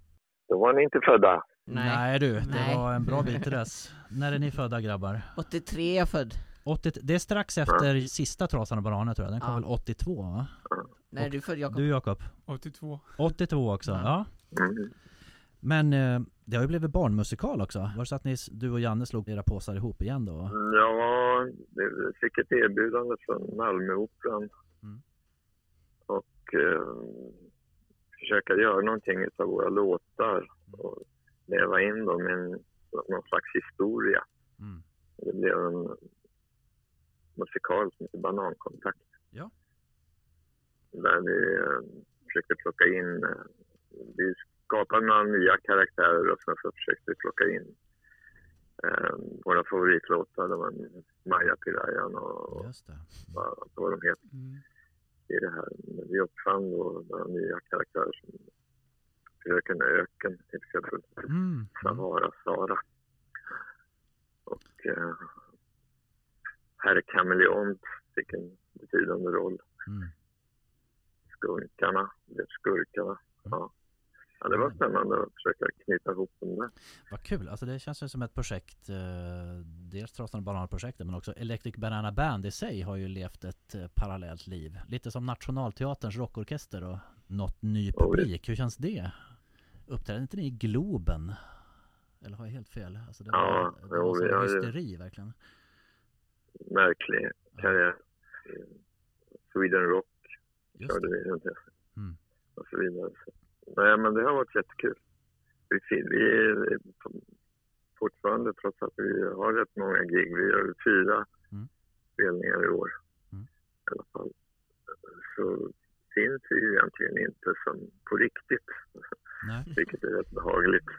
Då var ni inte födda. Nej, du, det Nej. var en bra bit till dess. När är ni födda grabbar? 83 är jag född. 80, det är strax efter sista Trasan och bananer tror jag, den kom Ja. väl 82 va? Nej Och du är född Jakob. Du Jakob? 82. 82 också, ja. Mm. Men eh, det har ju blivit barnmusikal också. Var det så att ni, du och Janne slog era påsar ihop igen då? Ja, vi fick ett erbjudande från Malmöoperan. Mm. Och eh, försöka göra någonting av våra låtar och leva in dem i en, någon slags historia. Mm. Det blev en musikal som heter Banankontakt. Ja. Där vi eh, försökte plocka in, eh, vi skapade några nya karaktärer och sen så försökte vi plocka in eh, våra favoritlåtar. Det var Maja Pirayan och Just det. vad, vad de heter Mm. i det här. Vi uppfann då några nya karaktärer som Öken till exempel. Mm. Mm. Sahara Sara. Och eh, Herr Kameleont fick en betydande roll. Mm. Skunkarna blev skurkarna. Ja. ja, det var spännande att försöka knyta ihop dem där. Vad kul, alltså det känns ju som ett projekt, eh, dels Trasan och Bananer-projektet men också Electric Banana Band i sig har ju levt ett eh, parallellt liv. Lite som Nationalteaterns rockorkester och nått ny Oj. publik. Hur känns det? Uppträdde inte ni i Globen? Eller har jag helt fel? Alltså det Ja, var, det jo, var sån vi har ju- hysteri verkligen. Märklig karriär. Sweden Rock Just körde det. vi runt det. Mm. och så vidare. Nej, men det har varit jättekul. Vi, vi är fortfarande, trots att vi har rätt många gig, vi gör fyra Mm. spelningar i år Mm. i alla fall. Så finns ju egentligen inte som på riktigt, Nej. vilket är rätt behagligt.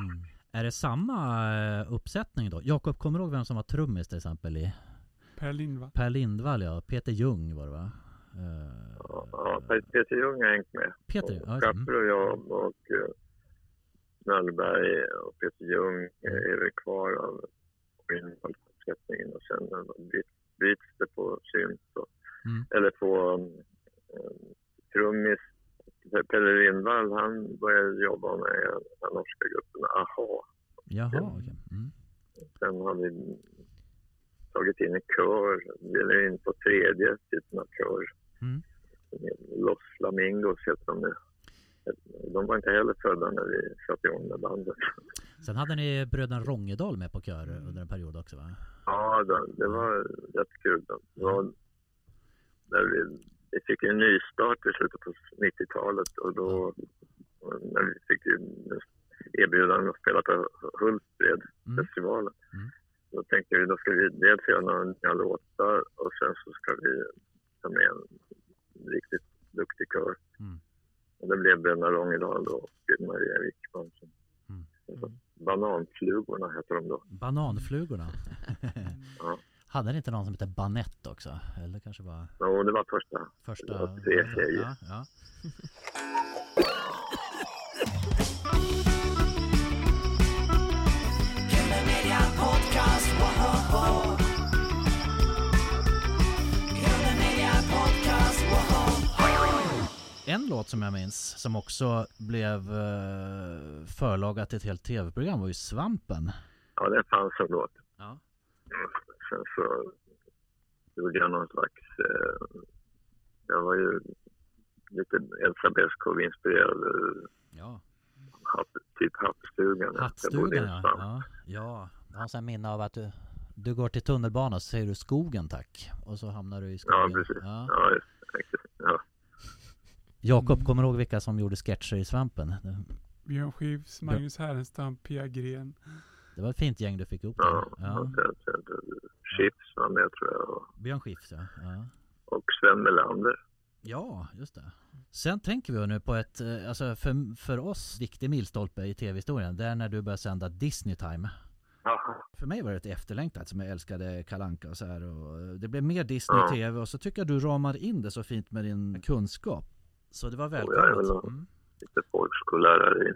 Mm. Är det samma eh, uppsättning då? Jakob, kommer du ihåg vem som var trummis till exempel i Per Lindvall. Per Lindvall ja, Peter Ljung var det va? Eh, Ja, ja, Peter Ljung har hängt med. Peter, ja, och. Mm. Schaffer och jag och uh, Möllberg och Peter Ljung eh, Mm. är väl kvar av originalfortsättningen och sen eh, byts, byts det på synt och, Mm. eller på um, trummis. Pelle Lindvall han började jobba med den norska gruppen AHA. Jaha, okej. Mm. Sen har vi tagit in en kör, eller in på tredje typen av kör. Mm. Los Flamingos heter de nu. De var inte heller födda när vi satte igång med bandet. Sen hade ni bröderna Rångedal med på kör under en period också va? Ja, det, det var rätt kul. Det var när vi, vi fick en nystart i slutet på 90-talet och då när vi fick ju erbjudanden att spela på Hultsfred, Mm. Mm. Då tänkte vi då ska vi dels göra några nya låtar och sen så ska vi ta med en riktigt duktig kör. Mm. Och det blev Bröderna Rångedal då och Maria Wickman. Mm. Bananflugorna heter de då. Bananflugorna. Ja. Hade ni inte någon som hette Banett också? Eller kanske var Och det var första. första? Det var tre tjejer. Ja, ja. En låt som jag minns som också blev eh, förlaga till ett helt tv-program var ju Svampen. Ja, det fanns en låt. Ja. Sen så gjorde jag någon slags... Eh, jag var ju lite Elsa Beskow-inspirerad. Ja. Hatt, typ Hattstugan. Hattstugan ja. ja. Ja. Jag har en minne av att du, du går till tunnelbanan och så säger du skogen tack. Och så hamnar du i skogen. Ja, precis. Ja. Ja, just. Ja. Jakob, kommer du ihåg vilka som gjorde sketcher i Svampen? Björn Skifs, Magnus Härenstam, Pia Gren. Det var ett fint gäng du fick ihop Ja. Ja. Chips var med tror jag. Björn Skifs ja. ja. och Sven Melander. Ja, just det. Sen tänker vi nu på ett, eh, alltså för, för oss viktig milstolpe i tv-historien. Det är när du började sända Disney Time. Ja, För mig var det ett efterlängtat som jag älskade Kalanka och så här och det blev mer Disney Ja. TV och så tycker jag du ramar in det så fint med din kunskap. Så det var jag är välkommet. väl- Mm. lite folkskollärare.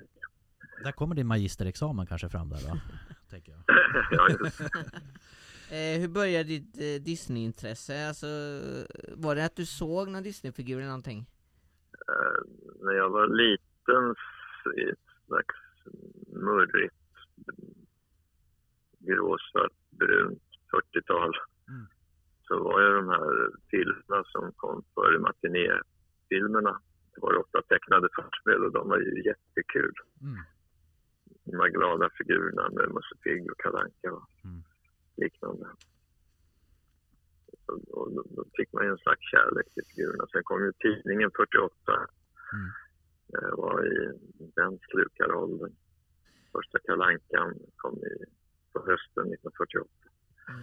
Där kommer din magisterexamen kanske fram där va? Tänker jag. ja. Eh, hur började ditt eh, Disney-intresse? Alltså, var det att du såg någon Disney-figur eller någonting? Eh, när jag var liten i ett slags murrigt gråsvart, brunt 40-tal. Mm. Så var ju de här filmerna som kom före matinéfilmerna. Det var ofta tecknade förspel och de var ju jättekul. Mm. De här glada figurerna med Musse Pigg och Kalle Anka och Mm. liknande. Så, och då, då fick man ju en slags kärlek till figurerna. Sen kom ju tidningen 48. Mm. Jag var i den slukaråldern. Första Kalle Ankan kom i, på hösten 1948. Mm.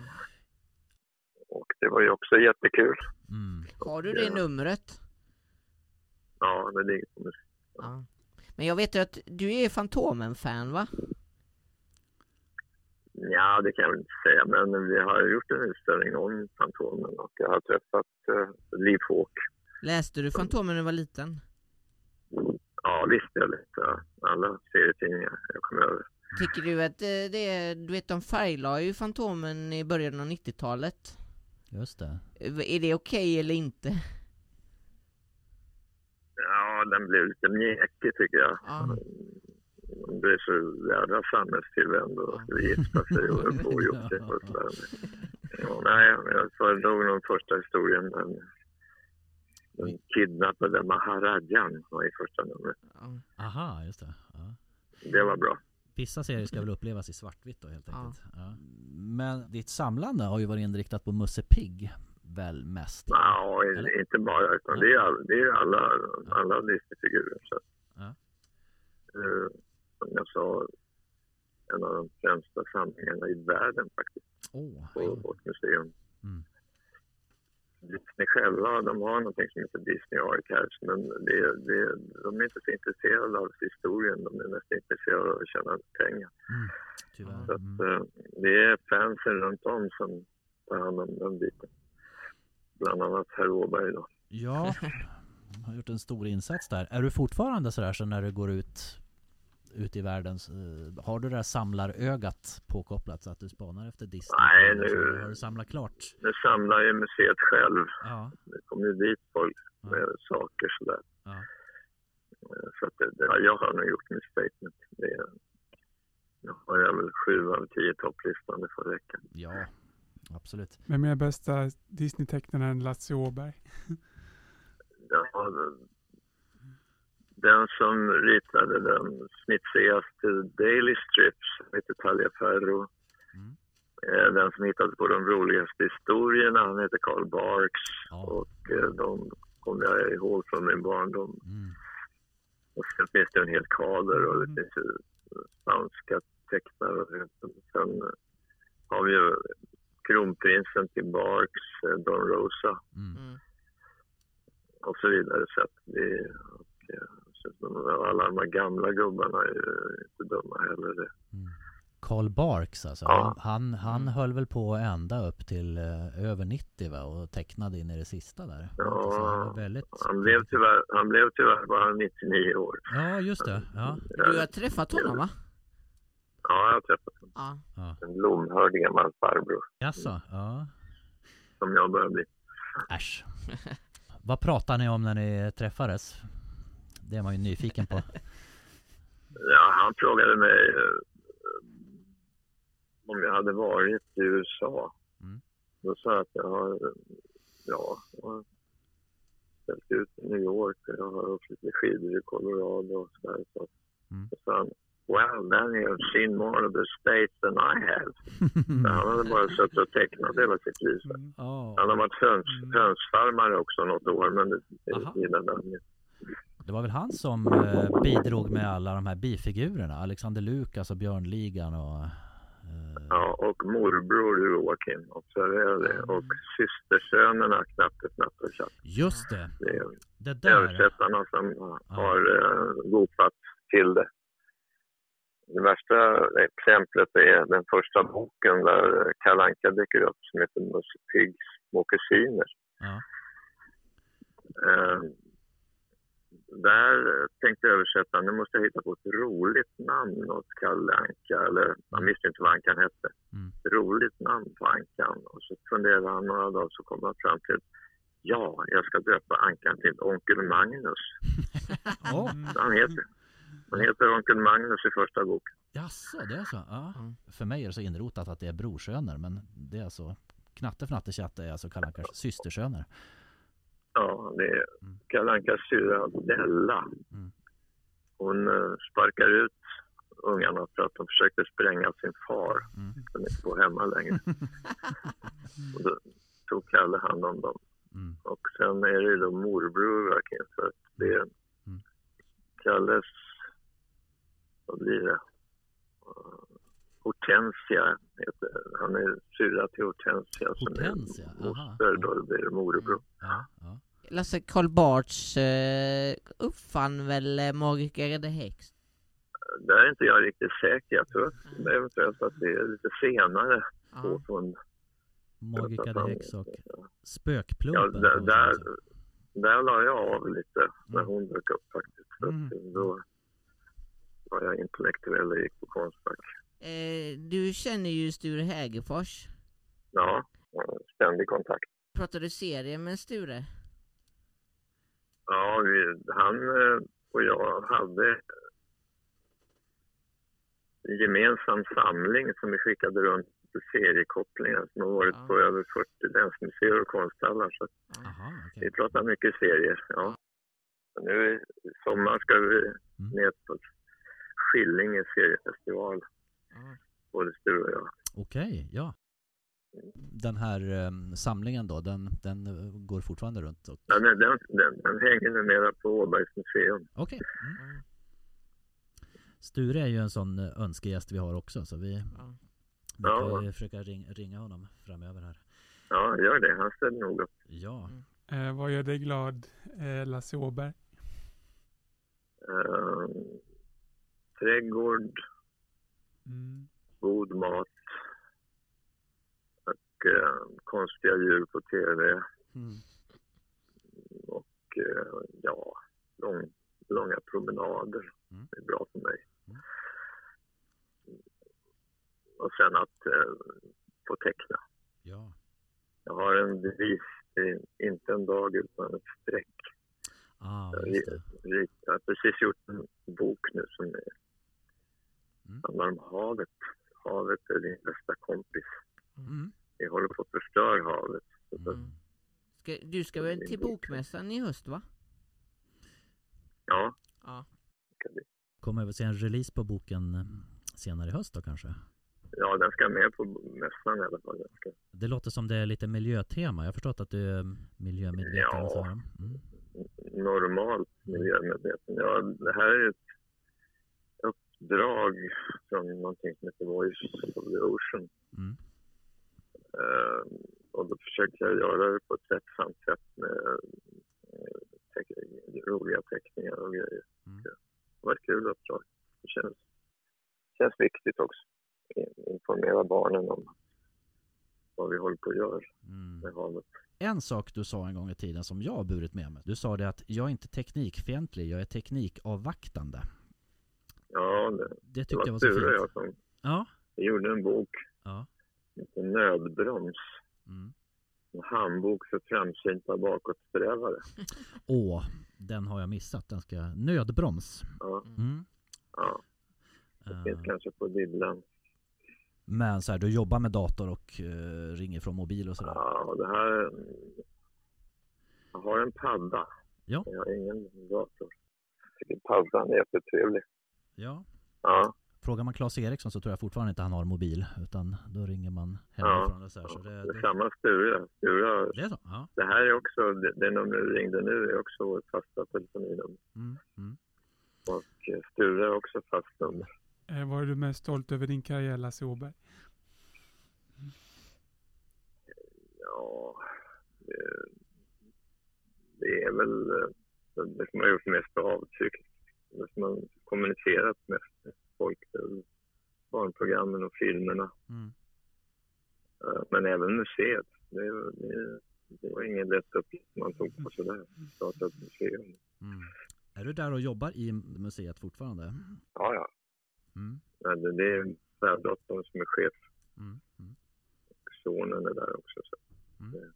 Och det var ju också jättekul. Mm. Har du det numret? Ja, det ligger på musik. Ja. Men jag vet ju att du är Fantomen-fan va? Ja, det kan jag väl inte säga, men vi har gjort en utställning om Fantomen och jag har träffat uh, Liv Fåk. Läste du Fantomen när du var liten? Ja, visst jag lite. Alla serietidningar jag kom över. Tycker du att eh, det är, du vet de färglade ju Fantomen i början av 90-talet. Just det. Eh, Är det okej eller inte? Ja, den blev lite mjäkig tycker jag. Ja. De blev så jävla samhällstillvända och skulle gifta sig och och gjort sig. och sådär. Ja, nej, jag föredrog den första historien. Den, den kidnappade Maharajan var i första numret. Ja. Aha, just det. Ja. Det var bra. Vissa serier ska väl upplevas i svartvitt då helt Ja. enkelt. Ja. Men ditt samlande har ju varit inriktat på Musse Pigg väl mest? Ja, Eller? inte bara, utan det är, det är alla, alla Disney-figurer. Så. att, Ja. eh, som jag sa, en av de främsta samlingarna i världen faktiskt, Åh, på vårt museum. Mm. Disney själva, de har någonting som heter Disney Archives, men det, det, de är inte så intresserade av historien, de är mest intresserade av att tjäna pengar. mm. tyvärr. Så att, Mm. eh, det är fansen runt om som tar hand om den biten. Bland annat herr Åberg då. Ja, har gjort en stor insats där. Är du fortfarande sådär så när du går ut ut i världen, eh, har du det där samlarögat påkopplat så att du spanar efter Disney? Nej, nu- Har du samlat klart? Nu samlar ju museet själv. Ja. Det kommer ju dit folk Ja. med saker sådär. Ja. Eh, Så att det, det, ja, jag har nog gjort mitt statement. Det, jag har jag väl sju av tio topplistan, det får räcka. ja, absolut. Vem är bästa Disney-tecknaren Lasse Åberg? Ja, den som ritade den snitsigaste Daily Strips heter Taliaferro. Mm. Den som hittade på de roligaste historierna, han heter Carl Barks. Ja. Och eh, de kommer jag ihåg från min barndom. Mm. Och sen finns det en hel kader och det finns ju spanska tecknare. Sen har vi ju kronprinsen till Barks, eh, Don Rosa Mm. Mm. och så vidare. Så att vi, och, så de, alla de här gamla gubbarna är ju inte dumma heller. Det. Mm. Carl Barks alltså, Ja. han, han höll väl på ända upp till eh, över 90 va? Och tecknade in i det sista där. Ja, han väldigt... Han blev tyvärr, han blev tyvärr bara 99 år. Ja, just det. Ja. Du har träffat honom va? Ja, jag har träffat honom. Ja. ja. En lomhörd gammal farbror Jaså? Ja. som jag börjar bli. Äsch. Vad pratar ni om när ni träffades? Det är man ju nyfiken på. Ja, han frågade mig eh, om jag hade varit i USA. Mm. Då sa jag att jag har, eh, ja, jag har ställt ut i New York och jag har åkt lite skidor i Colorado och sådär. Så Mm. sa han, well then you have seen more of the states than I have. För han hade bara suttit och tecknat hela sitt liv. så. Mm. Ja, Han har varit höns, Mm. hönsfarmare också något år, men det, gillade han inte. det var väl han som eh, bidrog med alla de här bifigurerna? Alexander Lukas och Björnligan och... eh, Ja, och morbror Joakim, observera det. Och systersönerna Knatte och Tjatte. Just det! Det är Det där! översättarna som har uh, gopat till det. Det värsta exemplet är den första boken där Kalle Anka dyker upp som heter Musse Piggs små kusiner. Ja. Eh, där tänkte jag översätta, nu måste jag hitta på ett roligt namn åt Kalle Anka. Eller man visste inte vad Ankan hette. Mm. Ett roligt namn på Ankan. Och så funderade han några dagar så kom han fram till Ja, jag ska döpa Ankan till Onkel Magnus. Mm. Han heter, han heter Onkel Magnus i första boken. Jaså, det är så? Ja. Mm. För mig är det så inrotat att det är brorsöner, men det är alltså Knatte Fnatte Tjatte är alltså Kalle Ankas systersöner. Ja, det är Mm. Kalle Ankas syrra Della. Mm. Hon eh, sparkar ut ungarna för att de försökte spränga sin far. Mm. som inte bor hemma längre. och då tog Kalle hand om dem. Mm. Och sen är det ju då morbror verkligen för att det är Mm. Kalles, vad blir det? Uh, Hortensia heter Han är syrra till Hortensia som Hortensia, är aha. moster då det blir morbror. Ja, ja. Lasse Karl Barts eh, uppfann väl eh, Magica Röde Häxt? Där är inte jag riktigt säker. Jag tror är eventuellt att det är lite senare. Ja. påfund. Magica Häx och Ja, Spökplumpen. där, man där, säga. där la jag av lite när Mm. hon dök upp faktiskt. Mm. då var jag intellektuell och gick på Konstfack. Eh, du känner ju Sture Hägerfors. Ja, ständig kontakt. Pratar du serie med Sture? Ja, vi, han eh, och jag hade en gemensam samling som vi skickade runt seriekopplingar som har varit Ja. på över 40 länsmuseer och konsthallar. Så Jaha, okej. vi pratar mycket serier. Ja. Nu i sommar ska vi Mm. ner på Skillinge seriefestival, Ja. både Sture och jag. Okej, ja. Den här eh, samlingen då, den, den eh, går fortfarande runt? och- Den, den, den, den hänger numera på Åbergs museum. Okej. Mm. Ja. Sture är ju en sån eh, önskegäst vi har också, så vi, Ja. vi Ja. kan ju försöka ring, ringa honom framöver här. Ja, gör det. Han ställer nog upp. Ja, Eh, vad gör dig glad, eh, Lasse Åberg? Eh, trädgård, Mm. god mat och eh, konstiga djur på tv. mm. Och eh, ja, lång, långa promenader. Mm. Är bra för mig. Mm. Och sen att eh, få teckna. ja. Jag har en devis, inte en dag utan ett streck. Ah, jag har precis gjort en bok nu som är, Mm. handlar om havet. Havet är din bästa kompis. Mm. Vi håller på att förstöra havet. Mm. Ska, du ska väl till bokmässan i höst va? Ja, Ja. Kommer vi att se en release på boken eh, senare i höst då kanske? ja, den ska med på mässan i alla fall. Ska, Det låter som det är lite miljötema. Jag har förstått att du är miljömedveten. Ja. Mm. normalt miljömedveten. Ja, det här är ett uppdrag från någonting som heter Voice of the Ocean. Mm. Eh, och då försökte jag göra det på ett rättsamt sätt med teck- roliga teckningar och grejer. Mm. Det var ett kul uppdrag. Det känns, känns viktigt också. In- Informera barnen om vad vi håller på att göra Mm. med havet. En sak du sa en gång i tiden som jag har burit med mig. Du sa det att jag är inte teknikfientlig, jag är teknikavvaktande. Ja, det, Det det tyckte jag var var så fint. jag som Ja. vi gjorde en bok, Ja. en nödbroms. Mm. En handbok för framsynta bakåtsträvare. Åh, den har jag missat. Den ska... Nödbroms. Ja, Mm. ja, det finns Eh, kanske på bibblan. Men så här, du jobbar med dator och eh, ringer från mobil och sådär. Ja, det här... Jag har en padda. Ja. Jag har ingen dator. Jag tycker paddan är jättetrevlig. Ja. Ja, Frågar man Claes Eriksson så tror jag fortfarande inte han har mobil. Utan då ringer man hemifrån och så här. Så det, det samma Sture. Sture det är så? Ja. det här är också, det, det nummer du ringde nu är också vårt fasta telefoninummer. Mm. Mm. Och eh, Sture är också fast nummer. Eh, vad är du mest stolt över din karriär, Lasse Åberg? Ja, det, det är väl eh, det som har gjort mest avtryck. Som har kommunicerat mest med folk. Barnprogrammen och filmerna. Mm. Eh, Men även museet. Det, det, det var ingen lätt uppgift man tog på sådär. Starta ett museum. Mm. Är du där och jobbar i museet fortfarande? Ja, ja. Mm. Men det, det är svärdottern som är chef. Mm. Mm. Sonen är där också. Så. Mm. Det är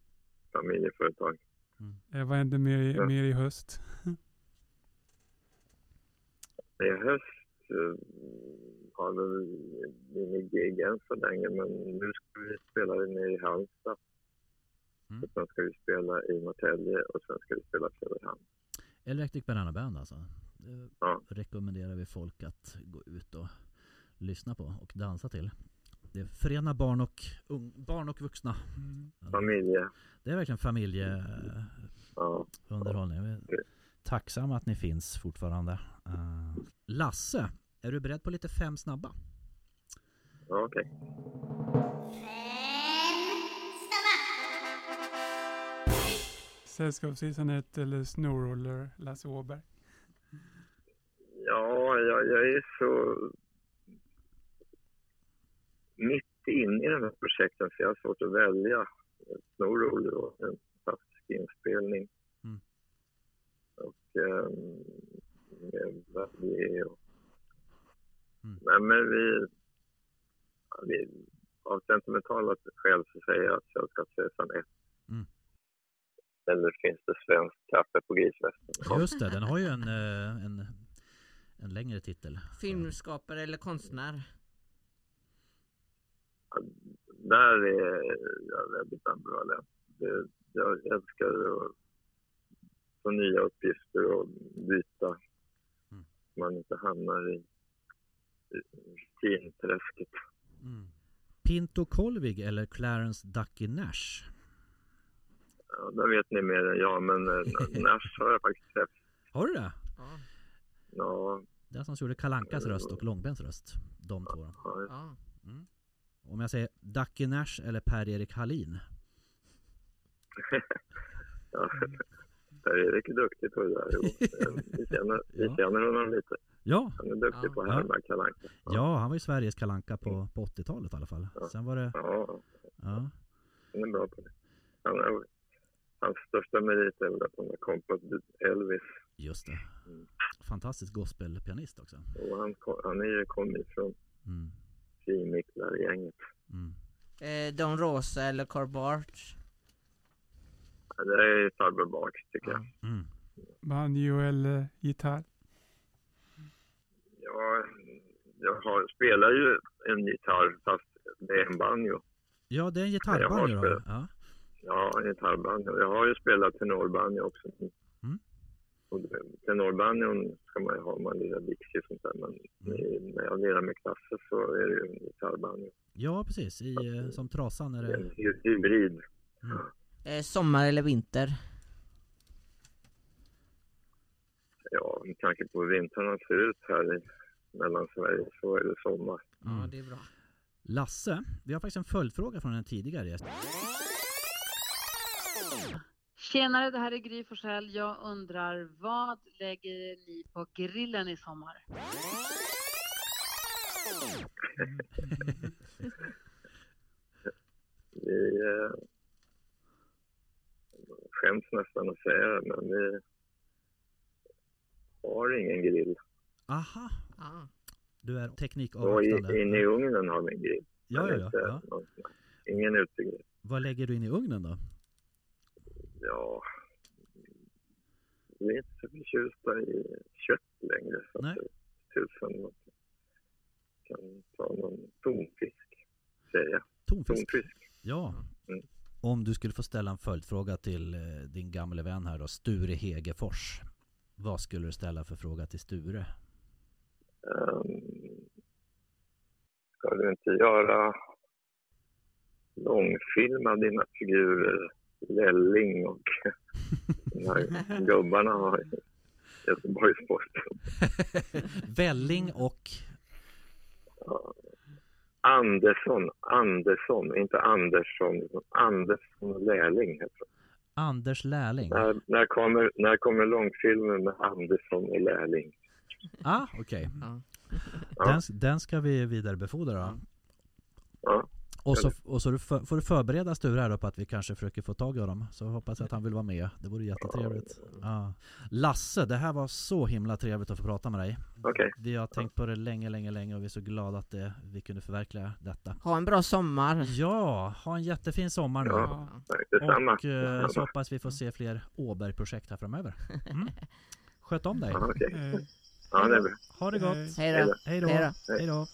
familjeföretag. Eh, vad händer mer, mer i höst? I höst, eh, har väl inget gig än så länge, men nu ska vi spela nere i Halmstad. Mm. Och sen ska vi spela i Norrtälje och sen ska vi spela i Söderhamn. Electric Banana Band alltså. Det Ja. rekommenderar vi folk att gå ut och lyssna på och dansa till. Det förenar barn och, ung, barn och vuxna. Familje. Det är verkligen familjeunderhållning. Ja. Vi är tacksamma att ni finns fortfarande. Eh, Lasse, är du beredd på lite fem snabba? Ja, okej. Sällskapsresandet eller Snowroller, Lasse Åberg. Ja, jag, jag är så mitt inne i de här projekten så jag har svårt att välja. Snowroller och en fantastisk inspelning. Um, med Valier och... Mm. Nej, men vi, ja, vi... Av sentimentala skäl så säger jag att Sällskapsresan 1. Mm. Eller finns det svenskt kaffe på grisvästen? Just det, den har ju en, eh, en, en längre titel. Filmskapare eller konstnär? Där är jag väldigt ambivalent. Jag älskar att få nya uppgifter och byta. Mm. Man inte hamnar i i rutinträsket. Mm. Pinto Kolvig eller Clarence Ducky Nash? Ja, där vet ni mer än jag, men eh, Nash har jag faktiskt träffat. Har du det? Ja. Ja, Den som gjorde Kalankas röst och Långbens röst. De två. ja. Mm. Om jag säger Ducky Nash eller Per-Erik Hallin? ja. Per-Erik är duktig på det där. Jo. Vi känner, vi Ja. känner honom lite. Ja, Han är duktig Ja. på att härma Kalle Anka. ja han var ju Sveriges Kalanka på, på 80-talet i alla fall. Sen var det, Ja, ja, han är bra på det. Han är, hans största merit är väl att han har kompat Elvis. just det. Mm. Fantastisk gospelpianist också. Och han, han är ju kommit från Mm. Frimicklargänget. Mm. Eh, Don Rosa eller Carl Barth? Ja, Det är farbror Bach tycker jag. Mm. Banjo eller gitarr. Ja, jag har, spelar ju en gitarr fast det är en banjo. Ja, det är en gitarrbanjo då. Ja. Ja, en gitarrbanjo. Jag har ju spelat tenorbanjo också. Mm. Och tenorbanjon ska man ju ha om man lirar Dixie och sånt där. Men Mm. när jag lirar med klasser så är det ju en gitarrbanjo. ja, precis. I, eh, som Trasan är Det är en hybrid. Mm. Eh, sommar eller vinter? Ja, med tanke på hur vintrarna ser ut här i Mellansverige så är det sommar. Mm. Ja, det är bra. Lasse, vi har faktiskt en följdfråga från en tidigare gäst. Tjenare, det här är Gry Forssell. Jag undrar, vad lägger ni på grillen i sommar? Vi eh, skäms nästan att säga det, men vi har ingen grill. Aha, Ja. du är Och i, teknikavvaktande. inne i ugnen har vi en grill. Ja, ja, ja. någon- Ingen utegrill. Vad lägger du in i ugnen då? Ja, vi är inte så förtjusta i kött längre. Så Nej. att det- tusan man kan ta någon tonfisk, säger jag. Tonfisk? Tonfisk. Ja. Om du skulle få ställa en följdfråga till eh, din gamle vän här då, Sture Hegefors. Vad skulle du ställa för fråga till Sture? Um, ska du inte göra långfilma dina figurer Lälling och de här gubbarna i Göteborgs-Posten? Välling och... Ja. Andersson, Andersson, inte Andersson, Andersson Lärling heter det. Anders Lärling. När, när, kommer, när kommer långfilmen med Andersson och Lärling? Ah, okej. Ja. Ja. Den, den ska vi vidarebefordra då. Ja, Och så, och så får du förbereda Sture här då på att vi kanske försöker få tag i honom. Så hoppas jag att han vill vara med. Det vore jättetrevligt. Ja. Lasse, det här var så himla trevligt att få prata med dig. okej. Vi har tänkt på det länge, länge, länge och vi är så glada att det, vi kunde förverkliga detta. Ha en bra sommar. Ja, ha en jättefin sommar nu. Ja. Detsamma. Och eh, så Detsamma. hoppas vi får se fler Åberg-projekt här framöver. Mm. Sköt om dig. Ja. Eh, Ja, det är bra. Ha det gott. Hej då. Hej då. Hej då.